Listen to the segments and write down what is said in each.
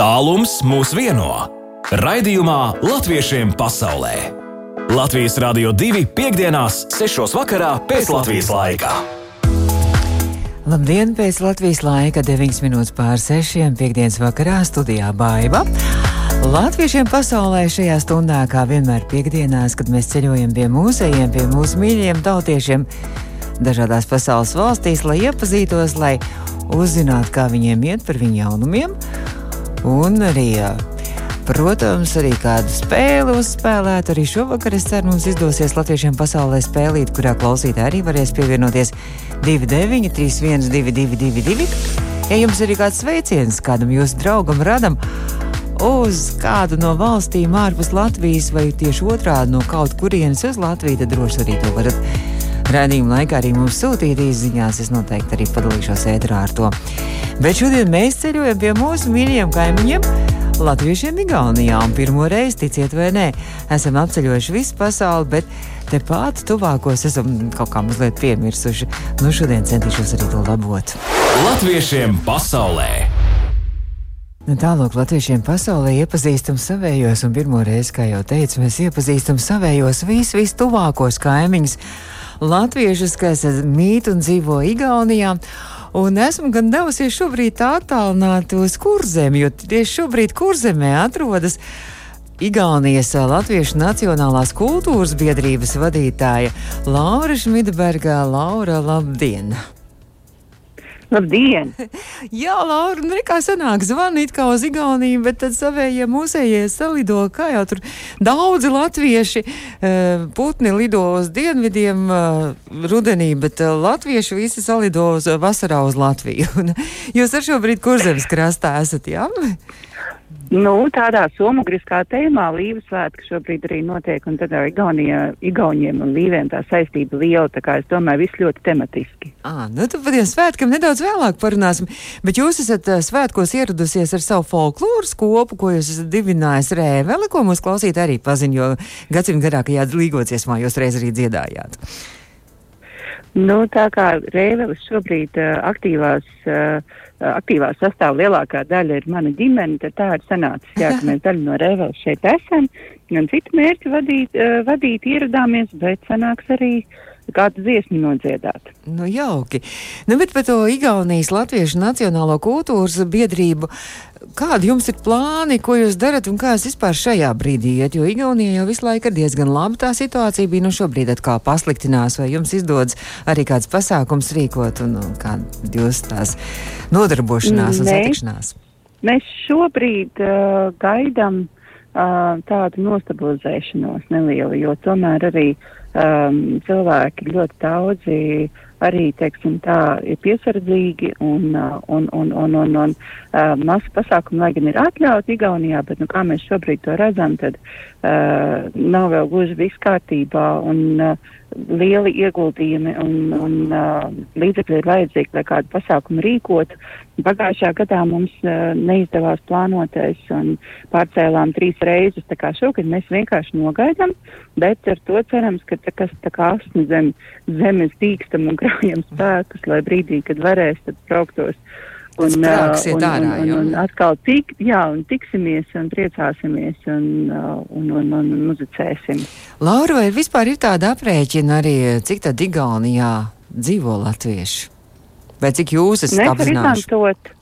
Tālums mūs vieno. Raidījumā Latviešiem pasaulē. Latvijas Rādio 2.5.6. vakarā pēc Latvijas laika. Labdien, pēc Latvijas laika 9 minūtes pār 6. piekdienas vakarā studijā Baiva. Latviešiem pasaulē šajā stundā, kā vienmēr piekdienās, kad mēs ceļojam pie mūzejiem, pie mūsu mīļajiem tautiešiem dažādās pasaules valstīs, lai iepazītos, lai uzzinātu, kā viņiem iet par viņu jaunumiem, un arī, protams, arī kādu spēli uzspēlēt. Arī šovakar es ceru, mums izdosies latviešiem pasaulē spēlīt, kurā klausītāji arī varēs pievienoties 29, 31, 222. Ja jums ir kāds sveiciens kādam jūsu draugam, radam, uz kādu no valstīm ārpus Latvijas, vai tieši otrādi no kaut kurienes uz Latviju, tad droši arī to varat Radījuma laikā arī mums sūtīt īsiņās, es noteikti arī padalīšos ētrā ar to. Bet šodien mēs ceļojam pie mūsu mīļajiem kaimiņiem. Latviešiem Igaunijā un pirmo reizi, ticiet vai nē, esam apceļojuši visu pasauli, bet tepat tuvākos esam kaut kā mazliet piemirsuši. Nu, šodien centīšos arī to labot. Latviešiem pasaulē! Nu, Tālāk, latviešiem pasaulē iepazīstam savējos, un pirmo reizi, kā jau teicu, mēs iepazīstam savējos vis, vistuvākos kaimiņus latviešus, kas mīt un dzīvo Igaunijā. Un esmu gan devusies šobrīd tā attālināti uz kurzem, jo tieši šobrīd kurzemē atrodas Igaunijas Latviešu Nacionālās kultūras biedrības vadītāja Laura Šmidberga. Laura, labdien! Labdien! Jā, Laura, nu kā sanāk zvanīt kā uz Igauniju, bet tad savējie musējie salido, kā jau tur daudzi latvieši eh, putni lido uz dienvidiem eh, rudenī, bet eh, latvieši visi salido uz vasarā uz Latviju. Jūs ar šobrīd kurzemes krastā esat, jā? Nu, tādā somugriskā tēmā Līves svētki šobrīd arī notiek, un tad ar Igaunija, Igauniem un Līviem tā saistība liela, tā kā es domāju, viss ļoti tematiski. Ā, nu tad par tiem svētkiem nedaudz vēlāk parunāsim, bet jūs esat svētkos ieradusies ar savu folkloras kopu, ko jūs esat divinājis Rēveli, ko mūsu klausīt arī paziņo, jo gadsimtu garākajā līgociesmā jūs reiz arī dziedājāt. Nu, tā kā Rēvelis šobrīd uh, aktīvās uh, aktīvā sastāvā lielākā daļa ir mana ģimene, tad tā ir sanācis, jā, ka mēs daļu no Rēveles šeit esam, gan citu mērķu vadīt, uh, vadīt ieradāmies, bet sanāks arī kādu dziesmu nodziedāt. Nu, jauki. Nu, bet par to Igaunijas Latviešu Nacionālo kultūras biedrību Kādi jums ir plāni, ko jūs darat un kā es vispār šajā brīdī iet? Jo Igaunijā jau visu laiku ir diezgan laba tā situācija, bija nu šobrīd atkal pasliktinās, vai jums izdodas arī kāds pasākums rīkot un, un kāda jūs tās nodarbošanās un Nē. satikšanās? Mēs šobrīd uh, gaidām uh, tādu nostabilizēšanos nelielu, jo tomēr arī um, cilvēki ļoti daudzi arī, teiksim, tā ir piesardzīgi un, uh, un, un, un, un, un uh, masu pasākumu, lai gan ir atļauti Igaunijā, bet, nu, kā mēs šobrīd to redzam, tad uh, nav vēl gluži viss kārtībā un uh, lieli ieguldījumi un, un uh, līdzekļi ir vajadzīgi, lai kādu pasākumu rīkotu. Pagājušajā gadā mums uh, neizdevās plānotais un pārcēlām trīs reizes, tā kā šogad mēs vienkārši nogaidām, bet ar to cerams, ka tā, kas tā kā asni zem zemes tīkstam un krājam spēkus, lai brīdī, kad varēs, tad brauktos. Un, Sprāgsiet un, ārā, un, un, un atkal tik, jā, un tiksimies un priecāsimies un, uh, un, un, un, muzicēsim. Laura, vai vispār ir tāda aprēķina arī, cik tad Igaunijā dzīvo latvieši? Vai cik jūs esat Mēs varam apzinājuši? izmantot, uh,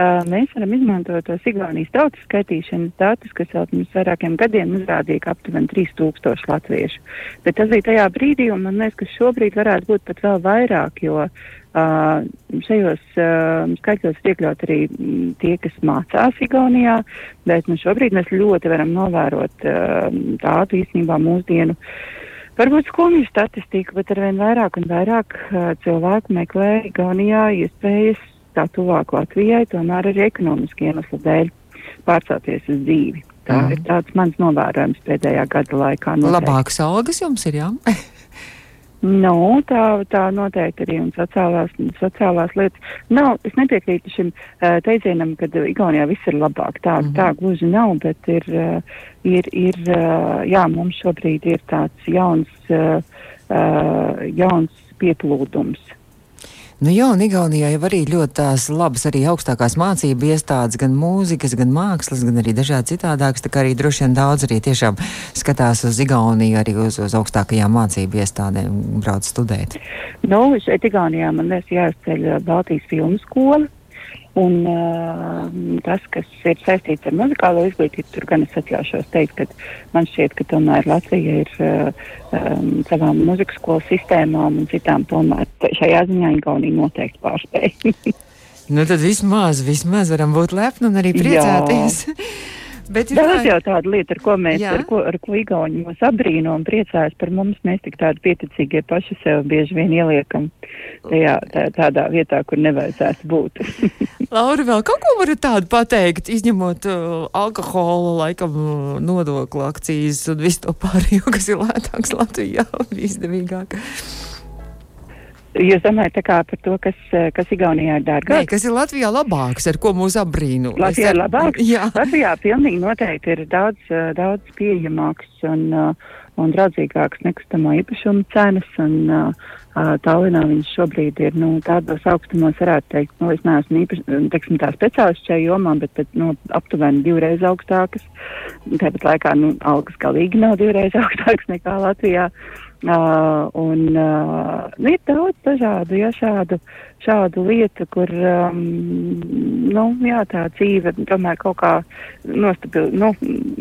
mēs varam izmantot tos Igaunijas tautas skaitīšanas datus, kas jau pirms vairākiem gadiem uzrādīja, ka aptuveni 3000 latviešu. Bet tas bija tajā brīdī, un man liekas, ka šobrīd varētu būt pat vēl vairāk, jo uh, šajos uh, skaitļos ir iekļaut arī tie, kas mācās Igaunijā, bet nu, šobrīd mēs ļoti varam novērot uh, tādu īstenībā mūsdienu. Varbūt skumju statistiku, bet arvien vairāk un vairāk uh, cilvēku meklē Igaunijā iespējas tā tuvāk Latvijai, tomēr arī ekonomiski iemeslu dēļ pārcelties uz dzīvi. Tā mm. ir tāds mans novērojums pēdējā gada laikā. noteikti. Labākas algas jums ir, jā? Nu, tā, tā noteikti arī un sociālās, sociālās lietas. Nav, es nepiekrītu šim uh, teicienam, ka Igaunijā viss ir labāk. Tā, mm. -hmm. tā gluži nav, bet ir, uh, ir, ir uh, jā, mums šobrīd ir tāds jauns, uh, uh, jauns pieplūdums. Nu jā, un Igaunijā jau arī ļoti tās labas arī augstākās mācību iestādes, gan mūzikas, gan mākslas, gan arī dažādi citādākas, tā kā arī droši vien daudz arī tiešām skatās uz Igauniju, arī uz, uz augstākajām mācību iestādēm brauc studēt. Nu, šeit Igaunijā man liekas jāizceļ Baltijas filmu skola. Un, uh, tas, kas ir saistīts ar muzikālo izglītību, tur gan es atļaušos teikt, ka man šķiet, ka tomēr Latvija ir uh, um, savām muzikas skolu sistēmām un citām tomēr šajā ziņā Igaunija noteikti pārspēja. nu tad vismaz, vismaz varam būt lepni un arī priecāties. Bet ir daudz jau tāda lieta, ar ko mēs, jā. ar ko, ar ko Igauni mūs abrīno un priecājas par mums. Mēs tik tādi pieticīgie paši sev bieži vien ieliekam tajā, tā, tādā vietā, kur nevajadzētu būt. Laura, vēl kaut ko varat tādu pateikt, izņemot uh, alkohola, laikam, uh, nodokli, akcijas un visu to pārējo, kas ir lētāks Latvijā un izdevīgāk. Jūs domājat par to, kas, kas Igaunijā ir dārgāks? Nē, kas ir Latvijā labāks, ar ko mūs apbrīno? Latvijā ir labāks? Jā. Latvijā pilnīgi noteikti ir daudz, daudz pieejamāks un, un draudzīgāks nekustamā īpašuma cenas. Un, Tallinā viņš šobrīd ir nu, tādos augstumos, varētu teikt, nu, es neesmu īpaši, speciālists šajā jomā, bet, bet nu, aptuveni divreiz augstākas. Tāpat laikā nu, algas galīgi nav divreiz augstākas nekā Latvijā. Uh, Uh, un uh, nu, ir daudz dažādu, ja šādu, šādu lietu, kur, um, nu, jā, tā dzīve tomēr kaut kā nostabil, nu,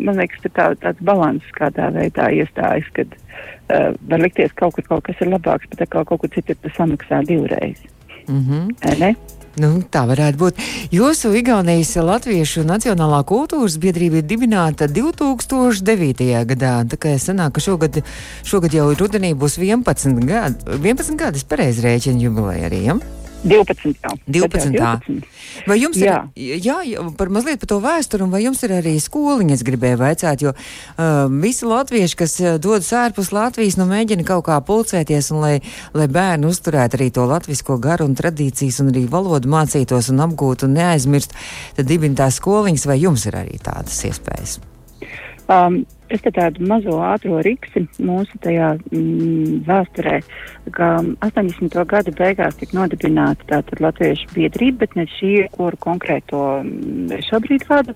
man liekas, tā, tāds balans kādā veidā iestājas, kad uh, var likties kaut kur kaut kas ir labāks, bet kā kaut kur citur tu samaksā divreiz. Mm -hmm. Ne? Nu, tā varētu būt. Jūsu Igaunijas Latviešu Nacionālā kultūras biedrība ir dibināta 2009. gadā. Tā kā sanāk, ka šogad, šogad jau rudenī būs 11 gadi. 11 gadi, es pareizi rēķinu jubileju arī. Ja? 12. Jā. 12. 12. Vai jums jā. ir, jā, par mazliet par to vēsturi, un vai jums ir arī skoliņas, gribēju vaicāt, jo uh, visi latvieši, kas uh, dodas ārpus Latvijas, nu mēģina kaut kā pulcēties, un lai, lai bērni uzturētu arī to latvisko garu un tradīcijas, un arī valodu mācītos un apgūtu un neaizmirst, tad dibina tās skoliņas, vai jums ir arī tādas iespējas? Um, Es te tādu mazo ātro riksi mūsu tajā mm, vēsturē, ka 80. gadu beigās tika nodibināta tātad Latviešu biedrība, bet ne šī, kuru konkrēto mm, šobrīd vadu.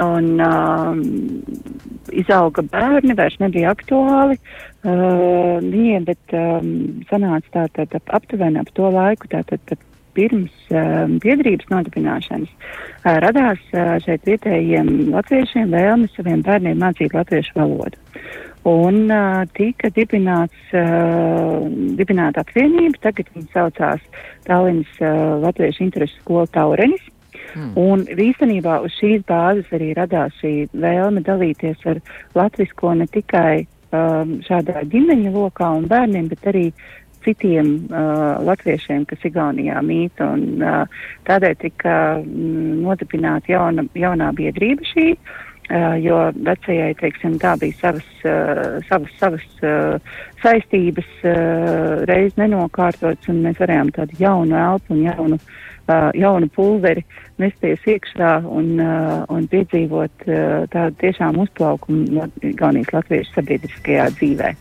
Un uh, izauga bērni, vairs nebija aktuāli uh, viņiem, bet um, sanāca tātad aptuveni ap to laiku, tātad pat pirms uh, biedrības nodibināšanas uh, radās uh, šeit vietējiem latviešiem vēlme saviem bērniem mācīt latviešu valodu. Un uh, tika dibināts, uh, dibināta apvienība, tagad viņa saucās Tallinas uh, Latviešu interesu skola Taurenis. Hmm. Un īstenībā uz šīs bāzes arī radās šī vēlme dalīties ar latvisko ne tikai um, šādā ģimeņa lokā un bērniem, bet arī citiem uh, latviešiem, kas Igaunijā mīt. Un, uh, tādēļ tika mm, nodibināta jauna, jaunā biedrība šī. Uh, jo vecajai, teiksim, tā bija savas, uh, savas, savas uh, saistības uh, reiz nenokārtotas, un mēs varējām tādu jaunu elpu un jaunu, uh, jaunu pulveri mesties iekšā un, uh, un piedzīvot uh, tādu tiešām uzplaukumu Gaunijas latviešu sabiedriskajā dzīvē.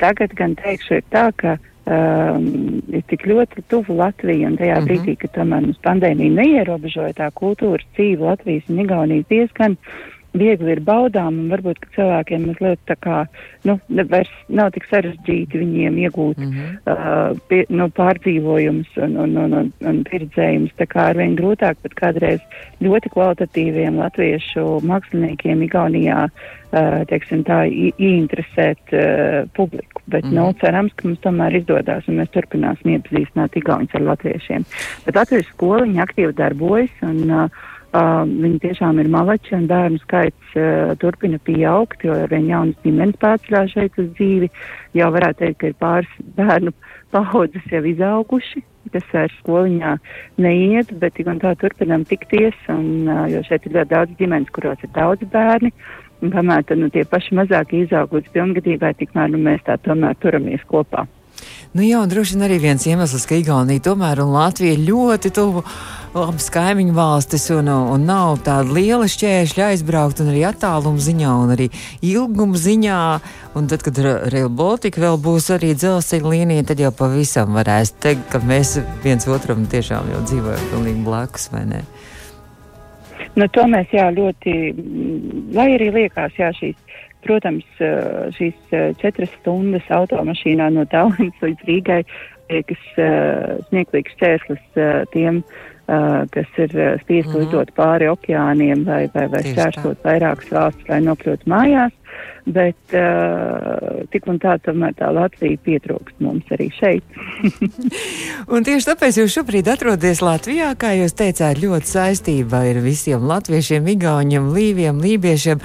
Tagad gan teikšu ir tā, ka uh, um, ir tik ļoti tuvu Latvijai, un tajā mm -hmm. brīdī, kad tomēr mums pandēmija neierobežoja tā kultūras dzīve Latvijas un Igaunijas diezgan viegli ir baudām, un varbūt cilvēkiem mazliet tā kā, nu, vairs nav tik sarežģīti viņiem iegūt mm -hmm. uh, pie, nu, pārdzīvojumus un, un, un, un, un pieredzējumus, tā kā arvien grūtāk, bet kādreiz ļoti kvalitatīviem latviešu māksliniekiem Igaunijā, uh, teiksim tā, ieinteresēt uh, publiku. Bet, mm -hmm. nu, cerams, ka mums tomēr izdodas, un mēs turpināsim iepazīstināt Igaunijas ar latviešiem. Bet latviešu skoliņa aktīvi darbojas, un uh, Uh, viņi tiešām ir malači un bērnu skaits uh, turpina pieaugt, jo ar vien jaunas ģimenes pārceļās šeit uz dzīvi. Jau varētu teikt, ka ir pāris bērnu paudzes jau izauguši, kas vairs skoliņā neiet, bet tik un tā turpinām tikties, un, uh, jo šeit ir ļoti daudz ģimenes, kuros ir daudz bērni. Un kamēr tad, nu, tie paši mazākie izauguši pilngadībai, tikmēr nu, mēs tā tomēr turamies kopā. Nu jā, droši vien arī viens iemesls, ka Igaunija tomēr un Latvija ļoti tuvu labas kaimiņu valstis un, un nav tāda liela šķēršļa aizbraukt, un arī attāluma ziņā, un arī ilguma ziņā. Un tad, kad Rail Baltica vēl būs arī dzelzceļa līnija, tad jau pavisam varēs teikt, ka mēs viens otram tiešām jau dzīvojam pilnīgi blakus, vai ne? Nu, to mēs jā, ļoti, lai arī liekas, jā, šīs, protams, šīs četras stundas automašīnā no Tallinas līdz Rīgai liekas smieklīgs čērslis tiem kas ir spiesti mm -hmm. lidot pāri okeāniem vai, vai, vai šķērsot vairākas valstis, lai nokļūtu mājās bet uh, tik un tā tomēr tā Latvija pietrūkst mums arī šeit. un tieši tāpēc jūs šobrīd atrodaties Latvijā, kā jūs teicāt, ļoti saistībā ar visiem latviešiem, igauņiem, līviem, lībiešiem,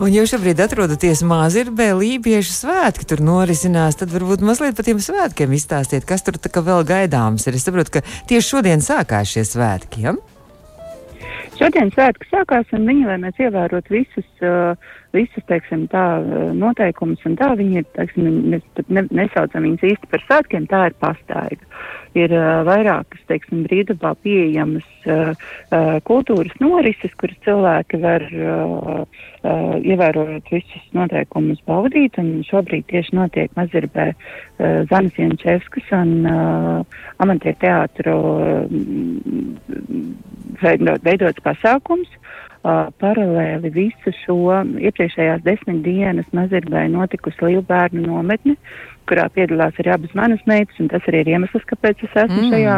un jūs šobrīd atrodaties Māzirbē, lībiešu svētki tur norisinās, tad varbūt mazliet par tiem svētkiem izstāstiet, kas tur tā kā vēl gaidāms ir. Es saprotu, ka tieši šodien sākās šie svētki, ja? Šodien svētki sākās, un viņi, lai mēs ievērotu visus, uh, visus, teiksim, tā noteikumus, un tā viņi ir, teiksim, mēs ne, nesaucam viņus īsti par svētkiem, tā ir pastaiga. Ir uh, vairākas, teiksim, brīdabā pieejamas uh, uh, kultūras norises, kuras cilvēki var, uh, uh, ievērojot visus noteikumus, baudīt, un šobrīd tieši notiek Mazirbē uh, Zanas Jančevskas un uh, amatieru teātru uh, veidots pasākums. Paralēli visu šo iepriekšējās desmit dienas Mazirbē notikusi liela bērnu nometne, kurā piedalās arī abas manas meitas, un tas arī ir iemesls, kāpēc es esmu mm. šajā,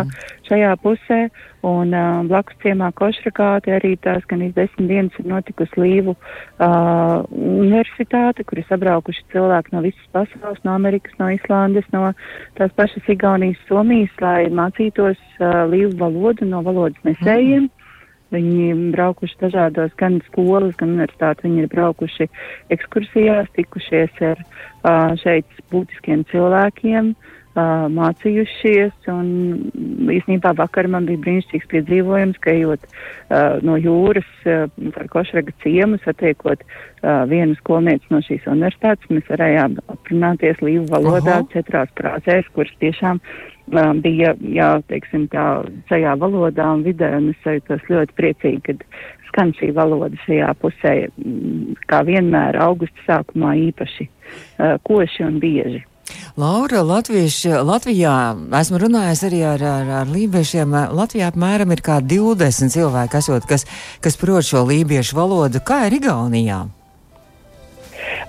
šajā pusē. Un uh, blakus ciemā Košrakāte arī tās gan iz desmit dienas ir notikusi Līvu uh, universitāte, kur ir sabraukuši cilvēki no visas pasaules, no Amerikas, no Islandes, no tās pašas Igaunijas, Somijas, lai mācītos uh, Līvu valodu no valodas nesējiem. Mm. Viņi braukuši dažādos gan skolas, gan universitāti. Viņi ir braukuši ekskursijās, tikušies ar šeit būtiskiem cilvēkiem, mācījušies. Un īsnībā vakar man bija brīnišķīgs piedzīvojums, ka ejot no jūras par košraga ciemu, satiekot vienu skolnieci no šīs universitātes, mēs varējām aprunāties līvu valodā Aha. četrās prāzēs, kuras tiešām bija, jā, teiksim, tā šajā valodā un vidē, un es jūtos ļoti priecīgi, kad skan šī valoda šajā pusē, kā vienmēr augusta sākumā īpaši uh, koši un bieži. Laura, Latvieši, Latvijā esmu runājis arī ar, ar, ar lībiešiem. Latvijā apmēram ir kā 20 cilvēki, esot, kas, kas prot šo lībiešu valodu. Kā ir Igaunijā?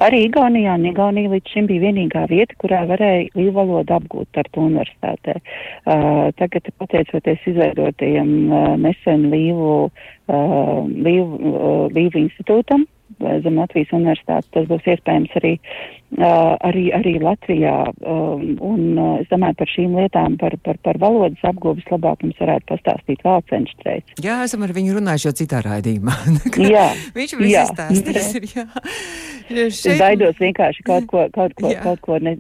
Arī Igaunijā un Igaunija līdz šim bija vienīgā vieta, kurā varēja līvu valodu apgūt ar to universitātē. Uh, tagad, pateicoties izveidotajam uh, nesen līvu, uh, līvu, uh, līvu institūtam, zem Latvijas universitātes. Tas būs iespējams arī, arī, arī Latvijā. Uh, un uh, es domāju par šīm lietām, par, par, par valodas apgūves labāk mums varētu pastāstīt Valcenš treids. Jā, esam ar viņu runājuši jau citā raidījumā. jā. Viņš viss izstāstīs. jā. Šeit... Es baidos vienkārši kaut ko, kaut ko, jā. kaut ko ne,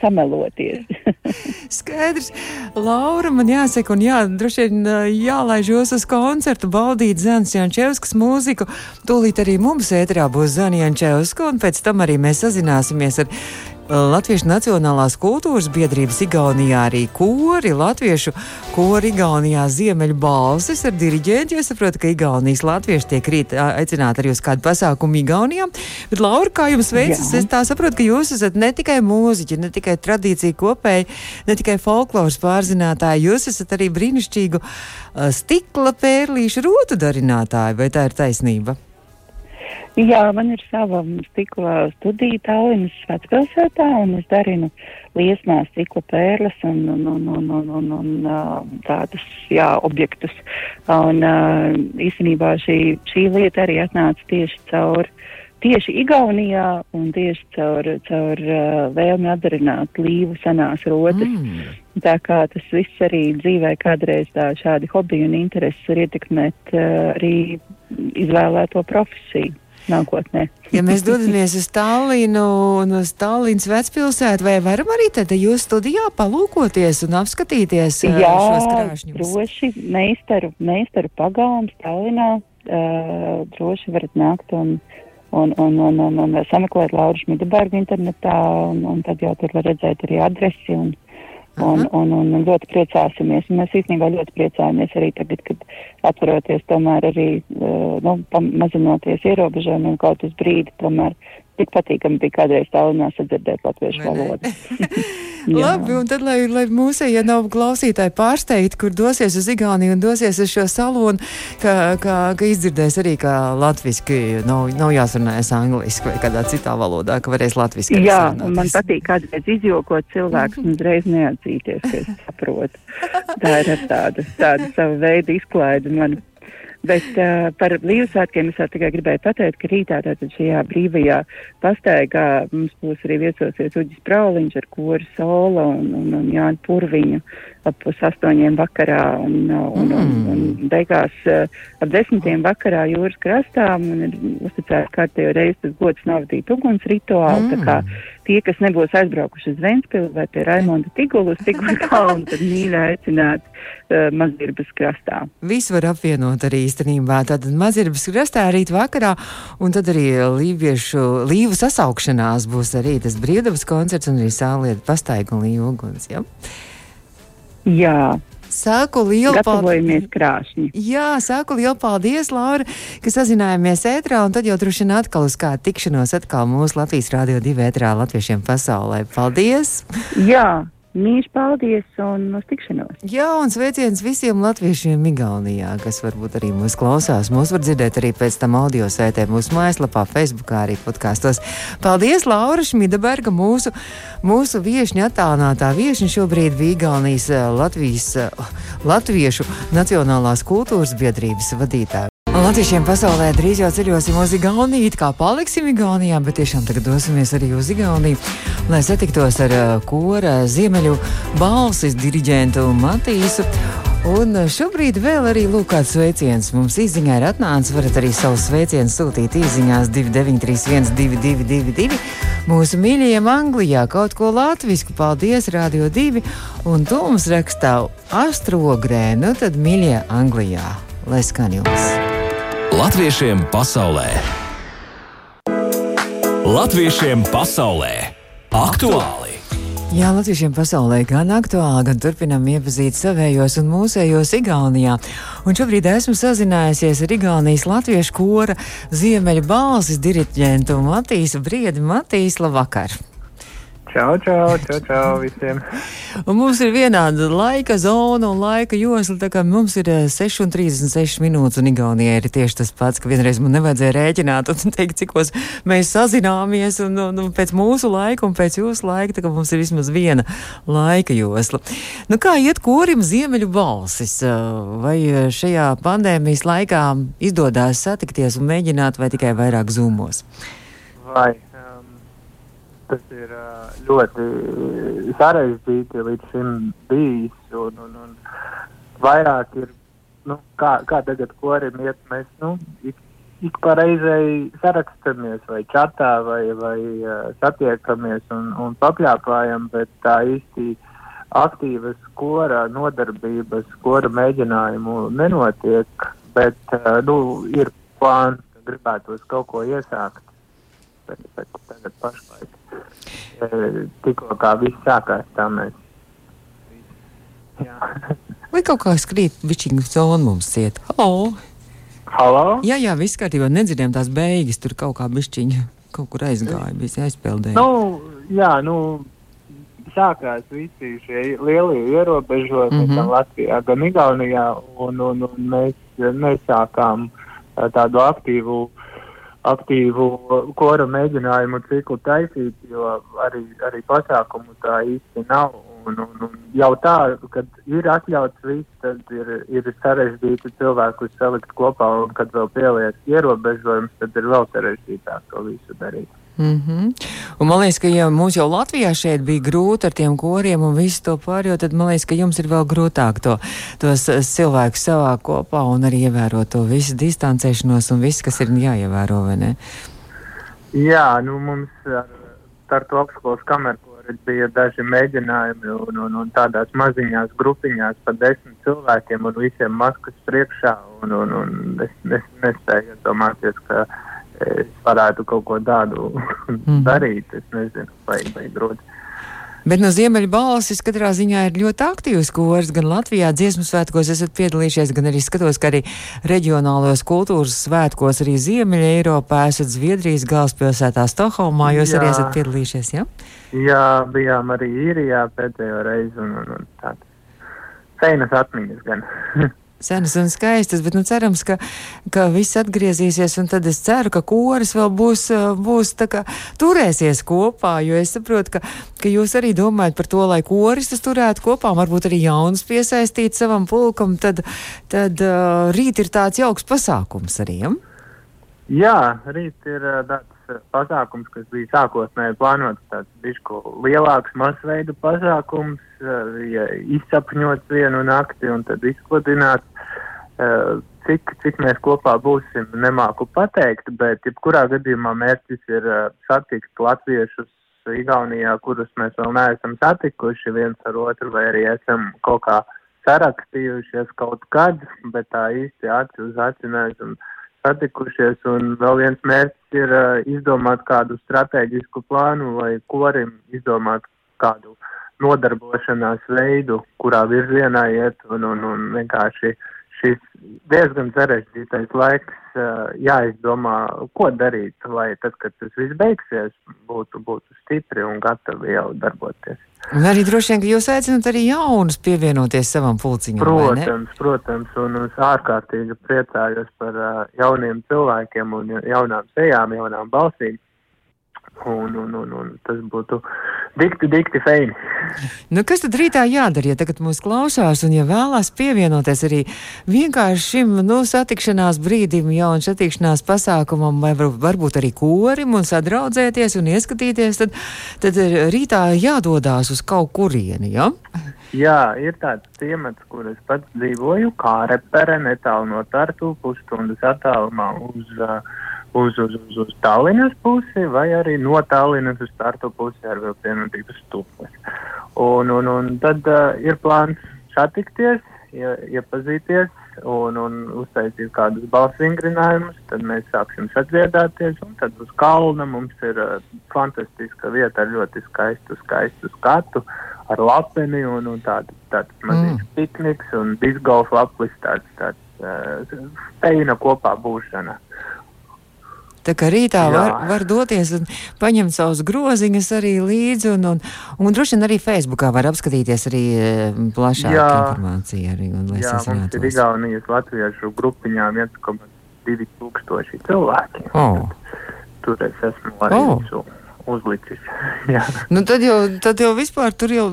sameloties. Skaidrs. Laura, man jāsaka, un jā, droši vien jālaiž jūs uz koncertu, baudīt Zēns Jančevskas mūziku. Tūlīt arī mums ēterā būs Zanija Jančevska, un pēc tam arī mēs sazināsimies ar Latviešu Nacionālās kultūras biedrības Igaunijā arī kori, Latviešu kori Igaunijā Ziemeļu balsis ar diriģentu. Es saprotu, ka Igaunijas latvieši tiek rīt aicināti arī uz kādu pasākumu Igaunijā. Bet, Laura, kā jums veicas? Es tā saprotu, ka jūs esat ne tikai mūziķi, ne tikai tradīcija kopēji, ne tikai folkloras pārzinātāji, jūs esat arī brīnišķīgu stikla pērlīšu rotu darinātāji. Vai tā ir taisnība? Jā, man ir sava stikla studija Tallinas vecpilsētā, un es darinu liesmā stikla pērles un, un, un, un, un, un, un tādus, jā, objektus. Un īstenībā šī, šī lieta arī atnāca tieši caur, tieši Igaunijā un tieši caur, caur vēlmi atdarināt līvu senās rotas. Mm. Tā kā tas viss arī dzīvē kādreiz tā šādi hobiji un intereses var ietekmēt arī izvēlēto profesiju nākotnē. ja mēs dodamies uz Tallinu un uz Tallinas vecpilsētu, vai varam arī tad jūs studijā palūkoties un apskatīties Jā, šos krāšņus? droši meistaru, meistaru pagalms Tallinā, uh, droši varat nākt un, un, un, un, un, un sameklēt Lauru Šmidabergu internetā, un, un tad jau tur var redzēt arī adresi un, Un, un, un, un ļoti priecāsimies. Mēs īstenībā ļoti priecājamies arī tagad, kad atveroties tomēr arī, uh, nu, mazinoties ierobežojumiem kaut uz brīdi, tomēr tik patīkami bija kādreiz tālrunā sadzirdēt latviešu valodu. Labi, un tad, lai, lai mūsu, ja nav klausītāji pārsteigti, kur dosies uz Igauniju un dosies uz šo salonu, ka, ka, ka izdzirdēs arī, ka latviski nav, nav jāsarunājas angliski vai kādā citā valodā, ka varēs latviski. Jā, un man patīk kādreiz izjokot cilvēks un uzreiz neatzīties, ka es saprotu. Tā ir tāda, tāda sava veida izklaide man. Bet uh, par brīvsvētkiem es tikai gribēju pateikt, ka rītā tātad šajā brīvajā pastaigā mums būs arī viesosies Uģis Prauliņš ar koru Sola un, un, un Jāni Purviņu ap pusastoņiem vakarā un, un, un, un beigās uh, ap desmitiem vakarā jūras krastā man ir uzticēts kārtējo reizi tas gods navadīt uguns rituālu. Mm. Tie, kas nebūs aizbraukuši uz Ventspilu vai pie Raimonda Tigulu uz Tigulu kalnu, tad mīļi aicināt uh, Mazirbas krastā. Visu var apvienot arī īstenībā. Tad Mazirbas krastā rīt vakarā un tad arī līviešu līvu sasaukšanās būs arī tas brīvdabas koncerts un arī sālieta pastaiga un līvu uguns. Ja? Jā. Saku lielu paldies! Krāšņi. Jā, saku lielu paldies, Laura, ka sazinājāmies ētrā, un tad jau droši vien atkal uz kādu tikšanos atkal mūsu Latvijas Rādio 2 ētrā latviešiem pasaulē. Paldies! Jā! Mīļš, paldies un uz tikšanos. Jā, un sveiciens visiem latviešiem Igaunijā, kas varbūt arī mūs klausās. Mūs var dzirdēt arī pēc tam audio sētē mūsu mājaslapā, Facebookā, arī podkāstos. Paldies, Laura Šmidaberga, mūsu, mūsu viešņa attālinātā viešņa šobrīd bija Igaunijas eh, Latvijas, eh, Latviešu Nacionālās kultūras biedrības vadītāja. Latviešiem pasaulē drīz jau ceļosim uz Igauniju, kā paliksim Igaunijā, bet tiešām tagad dosimies arī uz Igauniju, lai satiktos ar uh, kora ziemeļu balsis diriģentu Matīsu. Un šobrīd vēl arī lūk, kāds sveiciens mums izziņā ir atnācis. Varat arī savus sveicienus sūtīt īsiņās 2931, 222, mūsu mīļajiem Anglijā, kaut ko latviešu. Paldies, Radio 2! Un tu mums rakstā astrogrē, nu tad mīļie Anglijā, lai skan jums! Latviešiem pasaulē! Latviešiem pasaulē! Aktuāli! Jā, latviešiem pasaulē gan aktuāli, gan turpinām iepazīt savējos un mūsējos Igaunijā. Un šobrīd esmu sazinājusies ar Igaunijas latviešu kora ziemeļa balsis diriģentu Matīsu Briedi. Matīs, labvakar! Čau, čau, čau, čau visiem. Un mums ir vienāda laika zona un laika josla. Tā kā mums ir 6,36 eh, minūtes, un Igaunijai ir tieši tas pats, ka vienreiz man nevajadzēja rēķināt un teikt, cikos mēs sazināmies, un, un, un pēc mūsu laika un pēc jūsu laika, tā kā mums ir vismaz viena laika josla. Nu, kā iet korim ziemeļu balsis? Eh, vai šajā pandēmijas laikā izdodas satikties un mēģināt, vai tikai vairāk zūmos? Vai tas ir ļoti sarežģīti līdz šim bijis. Un, un, un vairāk ir, nu, kā, kā tagad korim iet, mēs nu, ik, ik pa reizei sarakstamies vai čatā vai, vai satiekamies un, un papļāpājam, bet tā īsti aktīvas skora nodarbības, skora mēģinājumu nenotiek, bet nu, ir plāns, ka gribētos kaut ko iesākt. Bet, bet tagad pašlaik tikko kā viss sākās, tā mēs. Vai kaut kā skrīt višķiņu zonu mums ciet? Halo! Halo? Jā, jā, viss kārtībā, nedzirdējām tās beigas, tur kaut kā bišķiņu kaut kur aizgāja, bija aizpildēja. Nu, jā, nu, sākās visi šie lielie ierobežojumi mm -hmm. gan Latvijā, gan Igaunijā, un, un, un mēs nesākām tādu aktīvu aktīvu kora mēģinājumu ciklu taisīt, jo arī, arī pasākumu tā īsti nav. Un, un, un jau tā, kad ir atļauts viss, tad ir, ir sarežģīti cilvēkus salikt kopā, un kad vēl pieliek ierobežojums, tad ir vēl sarežģītāk to visu darīt. Mm -hmm. Un man liekas, ka ja mums jau Latvijā šeit bija grūti ar tiem koriem un visu to pārējo, tad man liekas, ka jums ir vēl grūtāk to, tos cilvēkus savā kopā un arī ievērot to visu distancēšanos un viss, kas ir jāievēro, vai ne? Jā, nu mums ar, ar to apskolas kameru bija daži mēģinājumi un, un, un tādās maziņās grupiņās pa desmit cilvēkiem un visiem maskas priekšā un, un, un es, es nespēju iedomāties, ka es varētu kaut ko tādu mm. darīt. Es nezinu, vai, vai grūti. Bet no Ziemeļa balsis katrā ziņā ir ļoti aktīvs kurs. Gan Latvijā dziesmu svētkos esat piedalījušies, gan arī skatos, ka arī reģionālajos kultūras svētkos arī Ziemeļa Eiropā esat Zviedrijas galvaspilsētā Stokholmā. Jūs jā. arī esat piedalījušies, jā? Jā, bijām arī īrijā pēdējo reizi un, un, un tādas feinas atmiņas gan. senas un skaistas, bet nu, cerams, ka, ka viss atgriezīsies. Tad es ceru, ka koris vēl būs, būs kā, turēsies kopā. Jo es saprotu, ka, ka jūs arī domājat par to, lai koris tas turētu kopā, varbūt arī jaunus piesaistīt savam pulkam. Tad, tad uh, rīt ir tāds jauks pasākums arī. Ja? Jā, rīt ir uh, tāds pasākums, kas bija sākotnēji plānots tāds bišku lielāks masveida pasākums, ja izsapņots vienu nakti un tad izpludināts. Cik, cik mēs kopā būsim, nemāku pateikt, bet jebkurā gadījumā mērķis ir satikt latviešus Igaunijā, kurus mēs vēl neesam satikuši viens ar otru, vai arī esam kaut kā sarakstījušies kaut kad, bet tā īsti aci uz aci neesam satikušies, un vēl viens mērķis ir uh, izdomāt kādu strateģisku plānu, lai korim izdomāt kādu nodarbošanās veidu, kurā virzienā iet, un, un, un vienkārši šis diezgan sarežģītais laiks jāizdomā, ko darīt, lai tad, kad tas viss beigsies, būtu, būtu stipri un gatavi jau darboties. Un arī droši vien, ka jūs aicināt arī jaunus pievienoties savam pulciņam. Protams, protams, un es ārkārtīgi priecājos par jauniem cilvēkiem un jaunām sejām, jaunām balsīm. Un, un, un, un tas būtu dikti, dikti feini. Nu, kas tad rītā jādara, ja tagad mūs klausās un ja vēlās pievienoties arī vienkārši šim nu, satikšanās brīdim, jaunu satikšanās pasākumam, vai var, varbūt arī korim un sadraudzēties un ieskatīties, tad, tad rītā jādodās uz kaut kurieni, ja? Jā, ir tāds ciemats, kur es pats dzīvoju, kā repere netālu no Tartu, pusstundas attālumā uz uh, uz, uz, uz, uz Tallinas pusi vai arī no Tallinas uz startu pusi ar vilcienotības stūkli. Un, un, un tad uh, ir plāns satikties, ie, iepazīties un, un uztaisīt kādus balss vingrinājumus, tad mēs sāksim sadziedāties, un tad uz kalna mums ir uh, fantastiska vieta ar ļoti skaistu, skaistu skatu, ar lapeni un, un tādu, tāds mazīgs mm. pikniks un disgolf aplis, tāds, tāds uh, steina kopā būšana. Tā kā rītā Jā. var, var doties un paņemt savus groziņus arī līdzi, un, un, un droši vien arī Facebookā var apskatīties arī eh, plašāku Jā. informāciju. Arī, un, Jā, mums ir Igaunijas latviešu grupiņā 1,2 tūkstoši cilvēki. Oh. Tur es esmu arī oh. visu uzlicis. nu, tad, jau, tad jau vispār tur jau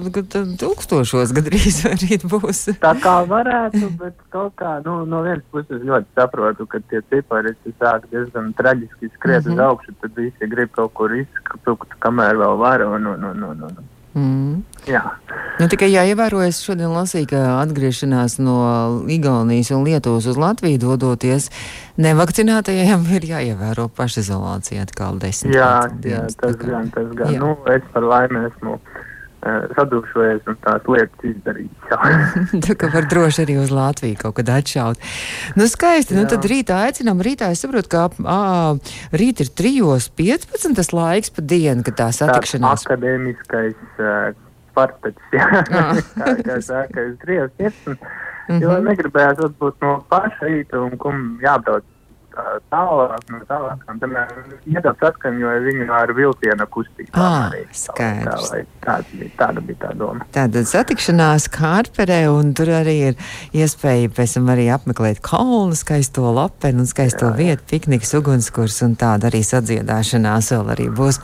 tūkstošos gadrīz būs. Tā kā varētu, bet kaut kā nu, no vienas puses ļoti saprotu, ka tie cipari sāk diezgan traģiski skriet mm -hmm. uz augšu, tad visi grib kaut kur izskatīt, kamēr vēl var. Un, un, un, un, un. Mm. Jā. Nu, tikai jāievēro, es šodien lasīju, ka atgriešanās no Igaunijas un Lietuvas uz Latviju dodoties nevakcinētajiem ir jāievēro pašizolācija atkal desmit. Jā, jā tas gan, tas gan. Jā. Nu, es par laimi esmu sadūšojies un tās lietas izdarīt. Tā kā var droši arī uz Latviju kaut kad atšaut. Nu, skaisti. Nu, Jā. Nu, tad rītā aicinām. Rītā es saprotu, ka ā, rīt ir 3.15. tas laiks pa dienu, kad tā satikšanās. Tāds akadēmiskais uh, parpets, jā. Ah. kā, kā saka, 3.15. Mm -hmm. Jo negribējās būt no paša rīta un kum jābrauc tālāk, no tālākām, piemēram, nedaudz atskaņoja viņu ar vilciena kustību. Ah, skaidrs. Tā, tā, tā, tāda bija tā doma. Tāda satikšanās Kārperē, un tur arī ir iespēja pēc tam arī apmeklēt kalnu, skaisto lapenu un skaisto jā, vietu, pikniks, ugunskurs, un tāda arī sadziedāšanās vēl arī būs.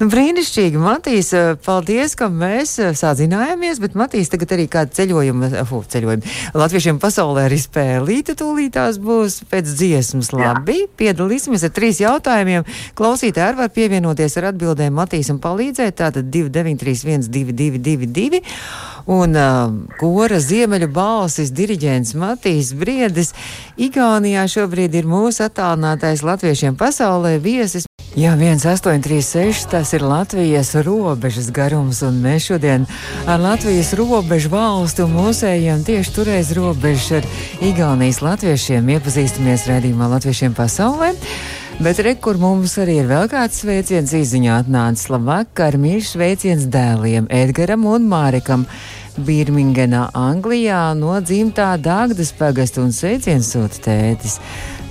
Nu, brīnišķīgi, Matīs, paldies, ka mēs sazinājāmies, bet Matīs tagad arī kādu ceļojumu, uh, ceļojumu latviešiem pasaulē arī spēlīti tūlītās būs pēc dziesmas. Jā. Labi, piedalīsimies ar trīs jautājumiem. Klausītāji arī var pievienoties ar atbildēm Matīs un palīdzēt. Tātad 2931 2222. Un uh, kora ziemeļu balsis diriģents Matīs Briedis. Igaunijā šobrīd ir mūsu attālinātais latviešiem pasaulē viesis. Jā, 1836 tas ir Latvijas robežas garums, un mēs šodien ar Latvijas robežu valstu mūsējiem tieši turēs robežu ar Igaunijas latviešiem iepazīstamies redzījumā Latviešiem pasaulē. Bet re, kur mums arī ir vēl kāds sveiciens izziņā atnācis. Labvakar, mīļš sveiciens dēliem Edgaram un Mārekam. Birmingenā, Anglijā no dzimtā Dāngdas pagasta un sveiciens sūta tētis.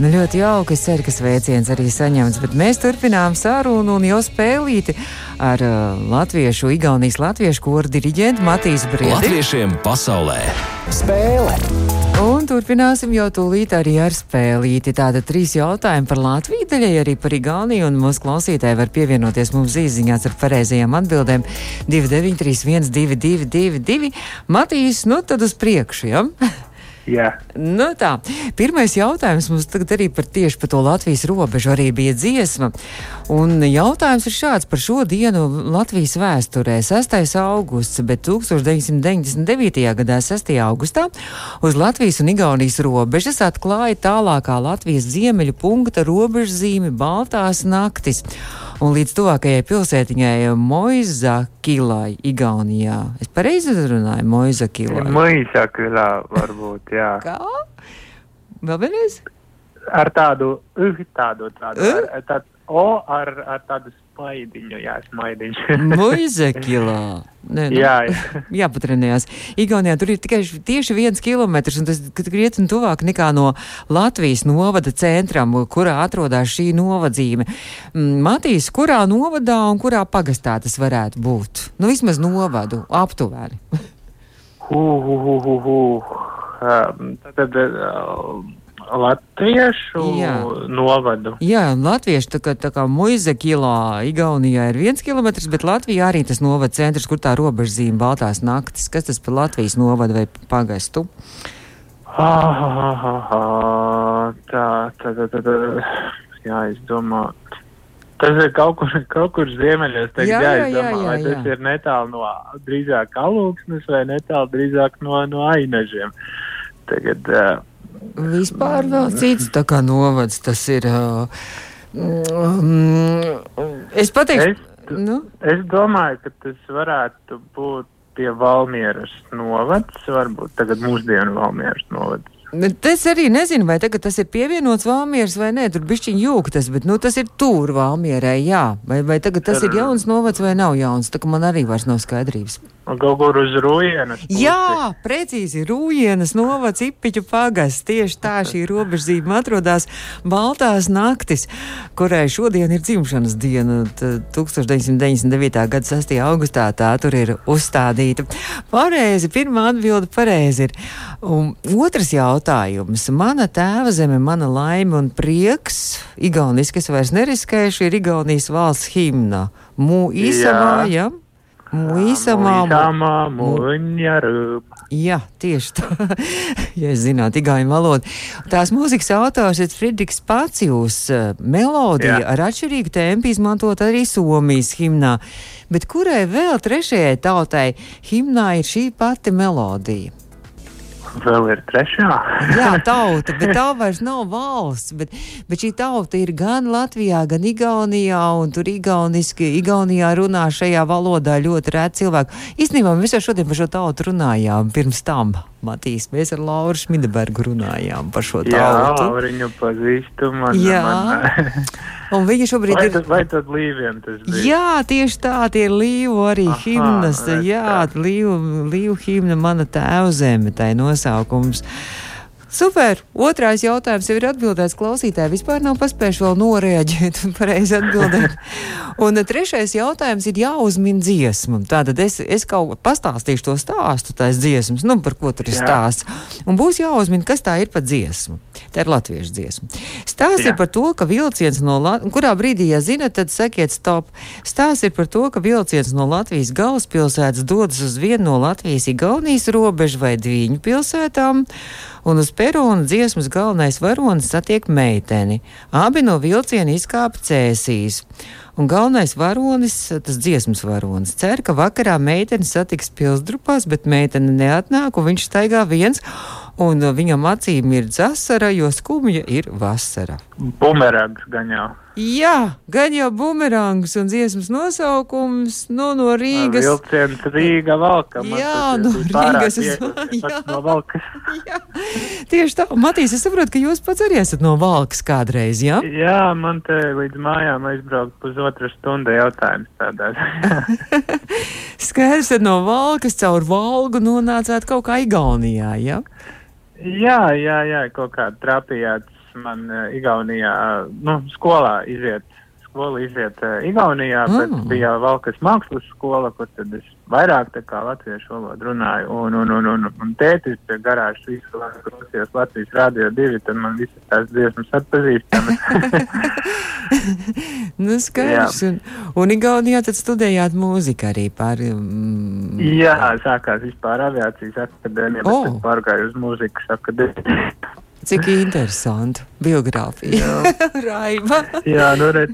Nu, ļoti jauki, es ceru, ka sveiciens arī saņemts, bet mēs turpinām sarunu un jau spēlīti ar uh, latviešu, Igaunijas latviešu koru diriģentu Matīs Briedi. Latviešiem pasaulē spēle! Un turpināsim jau tūlīt arī ar spēlīti. Tātad trīs jautājumi par Latviju, daļai arī par Igauniju, un mūsu klausītāji var pievienoties mums īsiņās ar pareizajām atbildēm 2931 222. Matīs, nu tad uz priekšu, ja? Jā, Nu tā, pirmais jautājums mums tagad arī par tieši par to Latvijas robežu arī bija dziesma. Un jautājums ir šāds par šo dienu Latvijas vēsturē - 6. augusts, bet 1999. gadā 6. augustā uz Latvijas un Igaunijas robežas atklāja tālākā Latvijas ziemeļu punkta robežzīme Baltās naktis. Un līdz tuvākajai pilsētiņai Moizakilai, Igaunijā. Es pareizi runāju, Moizakilai. Mūžākā varbūt, jā. Kā? Vēl vienreiz? Ar tādu, uh, tādu, tādu, Uh? ar tādu, o, ar, ar tādu spaidiņu, jā, smaidiņu. Moizakilā. Nē, nu, jā, jā. jāpatrenējās. Igaunijā tur ir tikai tieši viens kilometrs, un tas krietni tuvāk nekā no Latvijas novada centram, kurā atrodas šī novadzīme. Mm, Matīs, kurā novadā un kurā pagastā tas varētu būt? Nu, vismaz novadu, aptuveni. Hu, hu, hu, hu, hu. Um, Tad uh, latviešu Jā. novadu. Jā, latvieši tā kā, tā kā muiza kilā Igaunijā ir viens kilometrs, bet Latvijā arī tas novada centrs, kur tā robežzīme Baltās naktis. Kas tas par Latvijas novadu vai pagastu? Ah, ah, ah, ah, tā, tā, tā, tā, tā. Jā, es domāju. Tas ir kaut kur, kaut kur ziemeļos. Tagad, Jā, jā, jā, es jā, jā, vai tas jā. ir netālu no drīzāk alūksnes vai netālu drīzāk no, no ainažiem. Tagad, uh, Vispār vēl cits tā kā novads tas ir. Uh, mm, es pateikšu, es, nu, es domāju, ka tas varētu būt pie Valmieras novads, varbūt tagad mūsdienu Valmieras novads. es arī nezinu, vai tagad tas ir pievienots Valmieras vai nē, tur bišķiņ jūgtas, bet nu, tas ir tur Valmierai, jā. Vai, vai tagad tas ir jauns novads vai nav jauns, tā kā man arī vairs nav skaidrības. Kaut kur uz Rujienas. pusi. Jā, precīzi, Rūjienas novads Ipiķu pagasts. Tieši tā šī robežzīme atrodas Baltās naktis, kurai šodien ir dzimšanas diena. Tad 1999. gada 6. augustā tā tur ir uzstādīta. Pareizi, pirmā atbilde pareizi ir. Un otrs jautājums. Mana tēva zeme, mana laime un prieks, Igauniski es vairs neriskēšu, ir Igaunijas valsts himna. Mū īsamā, jā. Ja? Mūīsamā, Mūžamā, muņarūp. Jā, tieši tā. ja es zinātu, igauņu valodu. Tās mūzikas autors ir Friedrichs Pacijus. Melodija Jā. ar atšķirīgu tempu izmantot arī Somijas himnā. Bet kurai vēl trešajai tautai himnā ir šī pati melodija? Vēl ir trešā. Jā, tauta, bet tā vairs nav valsts. Bet, bet šī tauta ir gan Latvijā, gan Igaunijā, un tur igauniski, Igaunijā runā šajā valodā ļoti reti cilvēki. Īstenībā mēs jau šodien par šo tautu runājām pirms tam. Matīs, mēs ar Lauru Šmidebergu runājām par šo Jā, tautu. viņu pazīstu. Man, Jā. Man, Un viņa šobrīd vai, ir. tad, vai tad līviem tas bija? Jā, tieši tā, tie ir līvu arī Aha, himnas. Jā, kā. līvu, līvu himna mana tēva zeme, tai nosaukums. Super! Otrais jautājums jau ir atbildēts klausītāji. Vispār nav paspējuši vēl noreaģēt un pareizi atbildēt. Un trešais jautājums ir jāuzmin dziesmu. Tātad es, es kaut ko pastāstīšu to stāstu, tās dziesmas, nu, par ko tur ir stāsts. Un būs jāuzmin, kas tā ir pa dziesmu. Tā ir latviešu dziesma. Stāsts ir Jā. par to, ka vilciens no Latvijas, kurā brīdī, ja zinat, tad sakiet stop. Stāsts ir par to, ka vilciens no Latvijas galvaspilsētas dodas uz vienu no Latvijas-Igaunijas robežu vai Dvīņu pilsētām. Un uz perona dziesmas galvenais varonis satiek meiteni. Abi no vilciena izkāpa cēsīs. Un galvenais varonis, tas dziesmas varonis, cer, ka vakarā meitene satiks pilsdrupās, bet meitene neatnāk, un viņš staigā viens, un viņam acīm ir dzasara, jo skumja ir vasara. Bumerangs gan jau. Jā, gan jau bumerangs un dziesmas nosaukums nu, no Rīgas. Vilciens Rīga valka. Man Jā, no Rīgas viegli, jā. no valkas. Jā, tieši tā. Matīs, es saprotu, ka jūs pats arī esat no Valkas kādreiz, jā? Jā, man te līdz mājām aizbraukt pusotra stunda jautājums tādā. Skaidrs, tad no Valkas caur Valgu nonācāt kaut kā Igaunijā, jā? jā, jā, jā, kaut kā trapījāts man uh, Igaunijā, nu, skolā iziet. Skola iziet uh, Igaunijā, Mm. bet bija Valkas mākslas skola, kur tad es vairāk tā kā latviešu valodu runāju. Un, un, un, un, un tētis pie garāžas visu laiku klausījās Latvijas rādio divi, tad man visas tās dziesmas atpazīstamas. Nu, skaidrs. Un, un Igaunijā tad studējāt mūziku arī par. Mm, Jā, sākās vispār aviācijas akadēmija, bet oh. pārgāju uz mūzikas akadēmiju. Cik interesanti. Biogrāfija. Raiva. Jā, nu redz.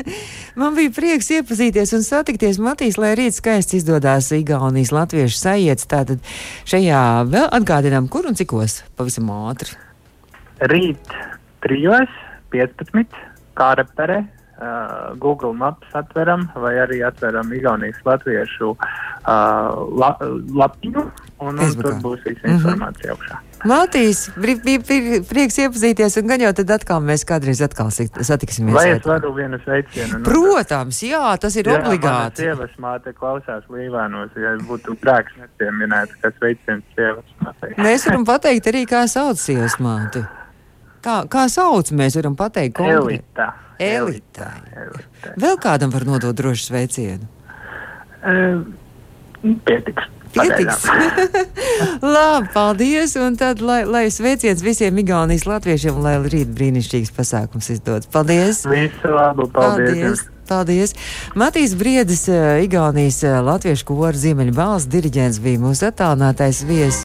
Man bija prieks iepazīties un satikties Matīs, lai rīt skaisti izdodas Igaunijas latviešu sajietas. Tātad šajā vēl atgādinām, kur un cikos pavisam ātri. Rīt trijos, 15, kārapere, uh, Google Maps atveram vai arī atveram Igaunijas latviešu uh, la, lapiņu un, un tur būs visa Mhm. informācija augšā. Matīs, bija pri, pri, prieks iepazīties un gan jau tad atkal mēs kādreiz atkal satiksimies. Vai es varu vienu sveicienu? Protams, jā, tas ir Jā, obligāti. mana Sievas māte klausās līvānos, ja būtu grēks nepieminēt, kas veicina sievas mātei. Mēs varam pateikt arī, kā sauc sievas māti. Kā, kā sauc, mēs varam pateikt konkrēti. Elita. Elita. Elita. Vēl kādam var nodot drošu sveicienu. Uh, pietiks. Pietiks. Labi, paldies. Un tad, lai, lai sveiciens visiem Igaunijas latviešiem, un lai rīt brīnišķīgs pasākums izdodas. Paldies! Visu labu, paldies! Paldies! Paldies! Matīs Briedis, eh, Igaunijas eh, latviešu kora Ziemeļvalsts diriģents bija mūsu attālinātais viesis.